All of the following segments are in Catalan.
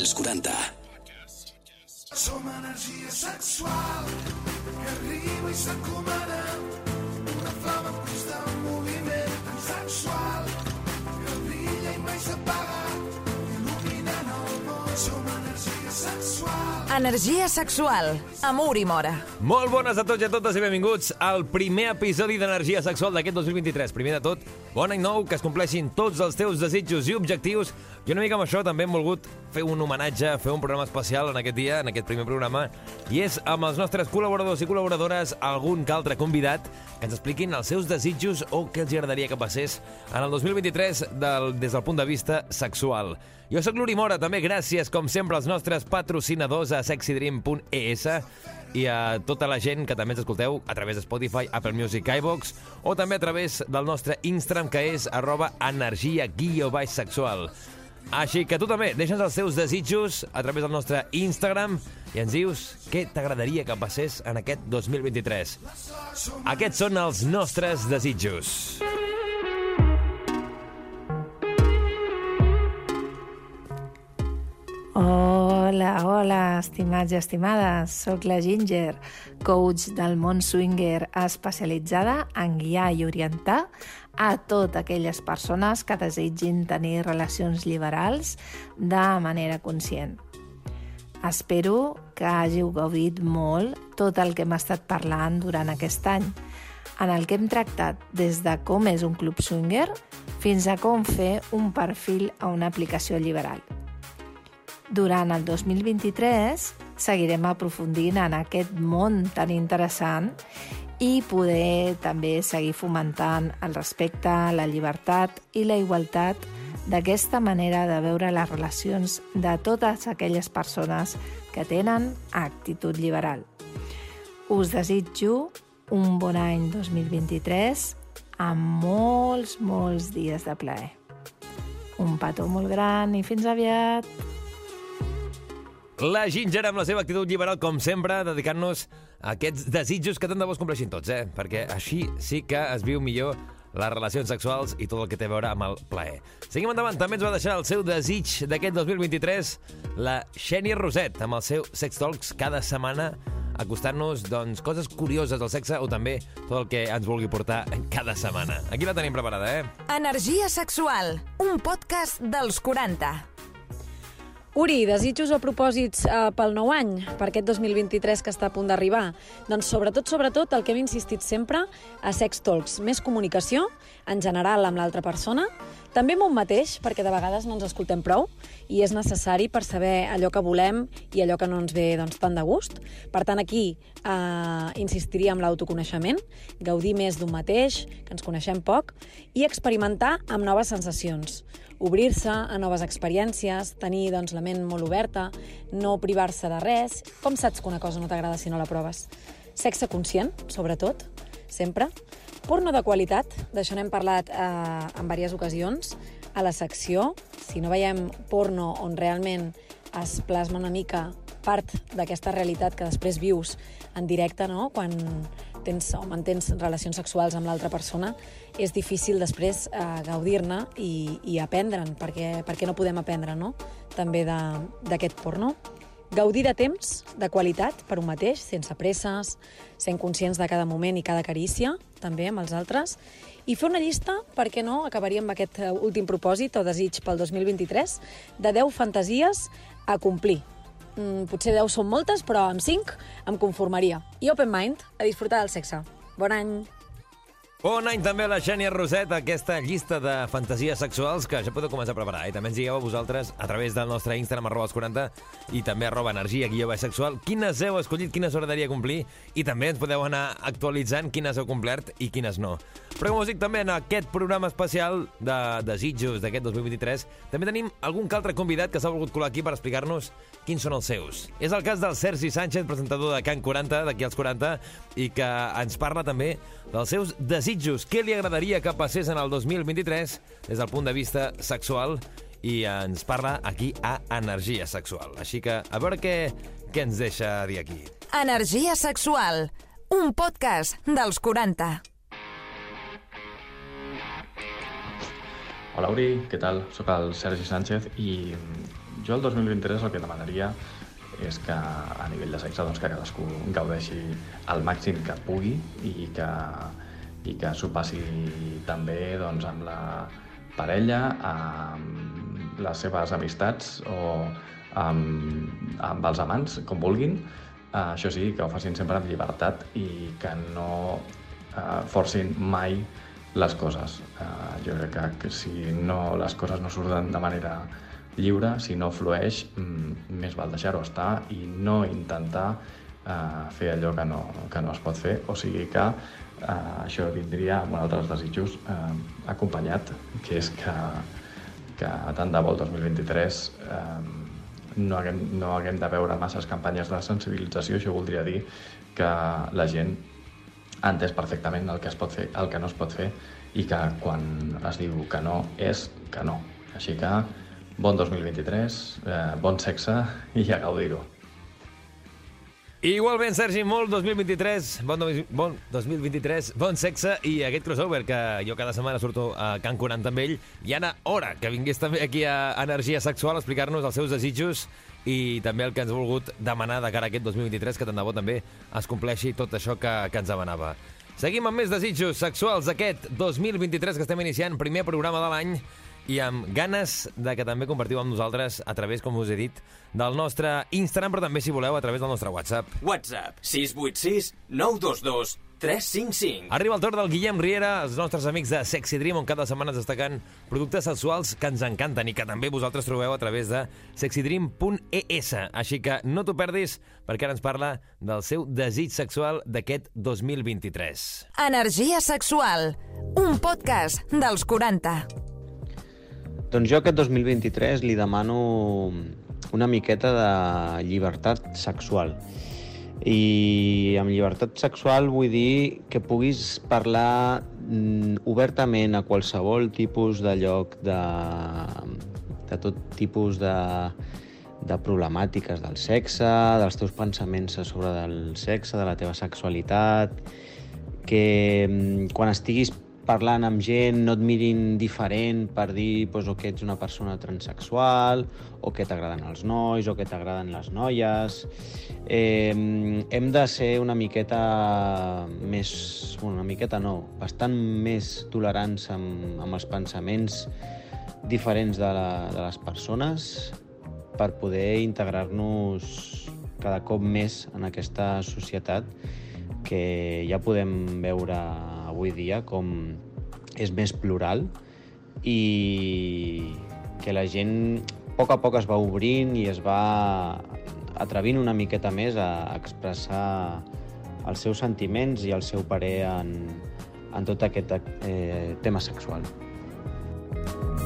als 40. Som energia sexual que arriba i s'encomana Energia sexual, amor i mora. Molt bones a tots i a totes i benvinguts al primer episodi d'Energia Sexual d'aquest 2023. Primer de tot, bon any nou, que es compleixin tots els teus desitjos i objectius. I una mica amb això també hem volgut fer un homenatge, fer un programa especial en aquest dia, en aquest primer programa, i és amb els nostres col·laboradors i col·laboradores algun que altre convidat que ens expliquin els seus desitjos o què els agradaria que passés en el 2023 del, des del punt de vista sexual. Jo sóc l'Uri Mora, també gràcies, com sempre, als nostres patrocinadors a sexydream.es i a tota la gent que també ens escolteu a través de Spotify, Apple Music, iVox o també a través del nostre Instagram que és arroba energia guió baix sexual. Així que tu també, deixa'ns els teus desitjos a través del nostre Instagram i ens dius què t'agradaria que passés en aquest 2023. Aquests són els nostres desitjos. Hola, hola, estimats i estimades. Soc la Ginger, coach del món swinger especialitzada en guiar i orientar a totes aquelles persones que desitgin tenir relacions liberals de manera conscient. Espero que hàgiu gaudit molt tot el que hem estat parlant durant aquest any, en el que hem tractat des de com és un club swinger fins a com fer un perfil a una aplicació liberal. Durant el 2023 seguirem aprofundint en aquest món tan interessant i poder també seguir fomentant el respecte, la llibertat i la igualtat d'aquesta manera de veure les relacions de totes aquelles persones que tenen actitud liberal. Us desitjo un bon any 2023 amb molts, molts dies de plaer. Un petó molt gran i fins aviat! La Ginger amb la seva actitud liberal, com sempre, dedicant-nos a aquests desitjos que tant de bo es compleixin tots, eh? Perquè així sí que es viu millor les relacions sexuals i tot el que té a veure amb el plaer. Seguim endavant, també ens va deixar el seu desig d'aquest 2023 la Xènia Roset, amb el seu Sex Talks cada setmana acostant-nos doncs, coses curioses del sexe o també tot el que ens vulgui portar cada setmana. Aquí la tenim preparada, eh? Energia sexual, un podcast dels 40. Uri, desitjos o propòsits eh, pel nou any, per aquest 2023 que està a punt d'arribar? Doncs sobretot, sobretot, el que hem insistit sempre a Sex Talks, més comunicació, en general amb l'altra persona, també amb un mateix, perquè de vegades no ens escoltem prou i és necessari per saber allò que volem i allò que no ens ve doncs, tant de gust. Per tant, aquí eh, insistiria en l'autoconeixement, gaudir més d'un mateix, que ens coneixem poc, i experimentar amb noves sensacions obrir-se a noves experiències, tenir doncs, la ment molt oberta, no privar-se de res. Com saps que una cosa no t'agrada si no la proves? Sexe conscient, sobretot, sempre. Porno de qualitat, d'això n'hem parlat eh, en diverses ocasions. A la secció, si no veiem porno on realment es plasma una mica part d'aquesta realitat que després vius en directe, no? quan tens o mantens relacions sexuals amb l'altra persona, és difícil després eh, gaudir-ne i, i aprendre'n, perquè, perquè no podem aprendre no? també d'aquest porno. Gaudir de temps, de qualitat, per un mateix, sense presses, sent conscients de cada moment i cada carícia, també amb els altres, i fer una llista, per què no, acabaríem amb aquest eh, últim propòsit o desig pel 2023, de 10 fantasies a complir. Mm, potser 10 són moltes, però amb 5 em conformaria. I open mind, a disfrutar del sexe. Bon any! Bon any també la Xènia Roset, aquesta llista de fantasies sexuals que ja podeu començar a preparar. I també ens digueu a vosaltres a través del nostre Instagram, arroba els 40, i també arroba energia, guió sexual, quines heu escollit, quines agradaria complir, i també ens podeu anar actualitzant quines heu complert i quines no. Però com us dic, també en aquest programa especial de desitjos d'aquest 2023, també tenim algun que altre convidat que s'ha volgut colar aquí per explicar-nos quins són els seus. És el cas del Sergi Sánchez, presentador de Can 40, d'aquí als 40, i que ens parla també dels seus desitjos. Què li agradaria que passés en el 2023 des del punt de vista sexual i ens parla aquí a Energia Sexual. Així que a veure què, què ens deixa dir aquí. Energia sexual, un podcast dels 40. Hola Uri, què tal? Soc el Sergi Sánchez i jo el 2023 el que demanaria és que a nivell de sexe doncs, que cadascú gaudeixi al màxim que pugui i que, i que s'ho passi també doncs, amb la parella, amb les seves amistats o amb, amb els amants, com vulguin. Uh, això sí, que ho facin sempre amb llibertat i que no uh, forcin mai les coses. Uh, jo crec que, si no, les coses no surten de manera lliure, si no flueix, mm, més val deixar-ho estar i no intentar uh, fer allò que no, que no es pot fer, o sigui que uh, això vindria amb un altre dels desitjos uh, acompanyat, que és que, que tant de bo el 2023 uh, no haguem, no haguem de veure masses campanyes de sensibilització, això voldria dir que la gent ha entès perfectament el que es pot fer, el que no es pot fer i que quan es diu que no és que no. Així que bon 2023, eh, bon sexe i a gaudir-ho. Igualment, Sergi, molt 2023, bon, bon 2023, bon sexe i aquest crossover que jo cada setmana surto a Can 40 amb ell i ara hora que vingués també aquí a Energia Sexual a explicar-nos els seus desitjos i també el que ens ha volgut demanar de cara a aquest 2023, que tant de bo també es compleixi tot això que, que ens demanava. Seguim amb més desitjos sexuals d'aquest 2023 que estem iniciant, primer programa de l'any, i amb ganes de que també compartiu amb nosaltres a través, com us he dit, del nostre Instagram, però també, si voleu, a través del nostre WhatsApp. WhatsApp 686 922 355. Arriba el torn del Guillem Riera, els nostres amics de Sexy Dream, on cada setmana ens destaquen productes sexuals que ens encanten i que també vosaltres trobeu a través de sexydream.es. Així que no t'ho perdis, perquè ara ens parla del seu desig sexual d'aquest 2023. Energia sexual. Un podcast dels 40. Doncs jo aquest 2023 li demano una miqueta de llibertat sexual. I amb llibertat sexual vull dir que puguis parlar mm, obertament a qualsevol tipus de lloc, de, de tot tipus de, de problemàtiques del sexe, dels teus pensaments sobre del sexe, de la teva sexualitat, que mm, quan estiguis parlant amb gent no et mirin diferent per dir pues, o que ets una persona transexual, o que t'agraden els nois, o que t'agraden les noies. Eh, hem de ser una miqueta més... Bueno, una miqueta no, bastant més tolerants amb, amb els pensaments diferents de, la, de les persones per poder integrar-nos cada cop més en aquesta societat que ja podem veure avui dia com és més plural i que la gent a poc a poc es va obrint i es va atrevint una miqueta més a expressar els seus sentiments i el seu parer en, en tot aquest eh, tema sexual.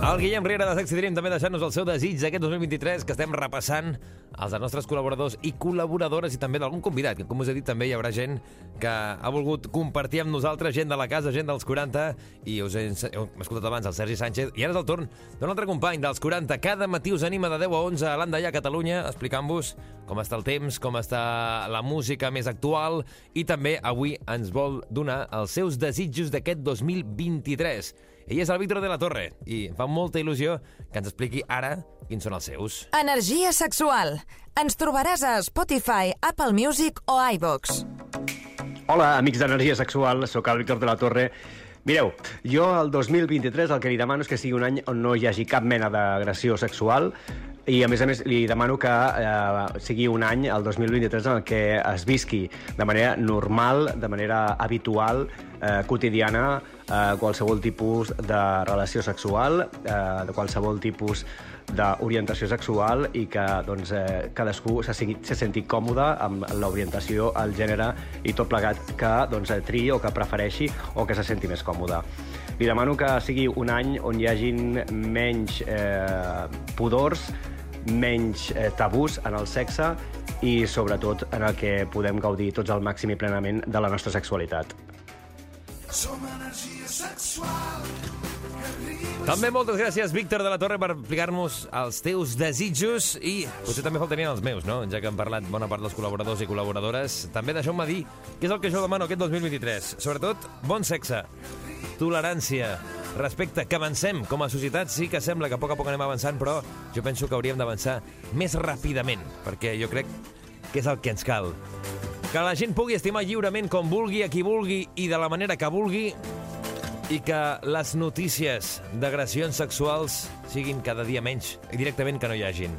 El Guillem Riera de Sexy Dream també deixant-nos el seu desig d'aquest 2023 que estem repassant els nostres col·laboradors i col·laboradores i també d'algun convidat, que com us he dit també hi haurà gent que ha volgut compartir amb nosaltres, gent de la casa, gent dels 40 i us he, heu escoltat abans el Sergi Sánchez i ara és el torn d'un altre company dels 40 cada matí us anima de 10 a 11 a l'Andaia, Catalunya explicant-vos com està el temps, com està la música més actual i també avui ens vol donar els seus desitjos d'aquest 2023 ell és el Víctor de la Torre i em fa molta il·lusió que ens expliqui ara quins són els seus. Energia sexual. Ens trobaràs a Spotify, Apple Music o iVox. Hola, amics d'Energia Sexual, sóc el Víctor de la Torre. Mireu, jo el 2023 el que li demano és que sigui un any on no hi hagi cap mena d'agressió sexual i, a més a més, li demano que eh, sigui un any, el 2023, en el que es visqui de manera normal, de manera habitual, eh, quotidiana, eh, qualsevol tipus de relació sexual, eh, de qualsevol tipus d'orientació sexual i que doncs, eh, cadascú se, sigui, se senti còmode amb l'orientació, el gènere i tot plegat que doncs, eh, triï o que prefereixi o que se senti més còmode. Li demano que sigui un any on hi hagin menys eh, pudors, menys eh, tabús en el sexe i, sobretot, en el que podem gaudir tots al màxim i plenament de la nostra sexualitat. Som energia sexual També moltes gràcies, Víctor de la Torre, per explicar-nos els teus desitjos i potser també faltarien els meus, no? Ja que han parlat bona part dels col·laboradors i col·laboradores. També deixeu-me dir què és el que jo demano aquest 2023. Sobretot, bon sexe, tolerància, respecte, que avancem com a societat. Sí que sembla que a poc a poc anem avançant, però jo penso que hauríem d'avançar més ràpidament, perquè jo crec que és el que ens cal. Que la gent pugui estimar lliurement com vulgui, a qui vulgui i de la manera que vulgui, i que les notícies d'agressions sexuals siguin cada dia menys, directament que no hi hagin.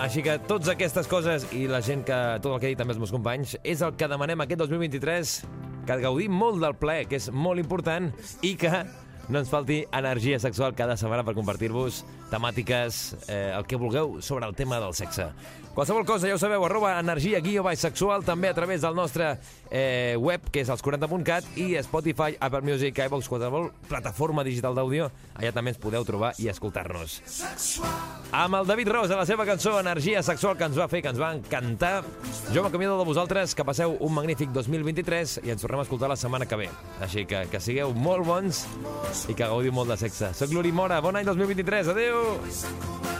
Així que totes aquestes coses i la gent que... tot el que he dit també els meus companys és el que demanem aquest 2023 que gaudim molt del ple, que és molt important i que no ens falti energia sexual cada setmana per compartir-vos temàtiques, eh, el que vulgueu sobre el tema del sexe. Qualsevol cosa, ja ho sabeu, arroba energia guió baix sexual, també a través del nostre eh, web, que és els 40.cat, i Spotify, Apple Music, iVox, qualsevol plataforma digital d'àudio, allà també ens podeu trobar i escoltar-nos. Amb el David Ros, a la seva cançó Energia Sexual, que ens va fer, que ens va encantar. Jo m'acomiado de vosaltres, que passeu un magnífic 2023 i ens tornem a escoltar la setmana que ve. Així que que sigueu molt bons i que gaudiu molt de sexe. Soc l'Uri Mora, bon any 2023, adeu! Som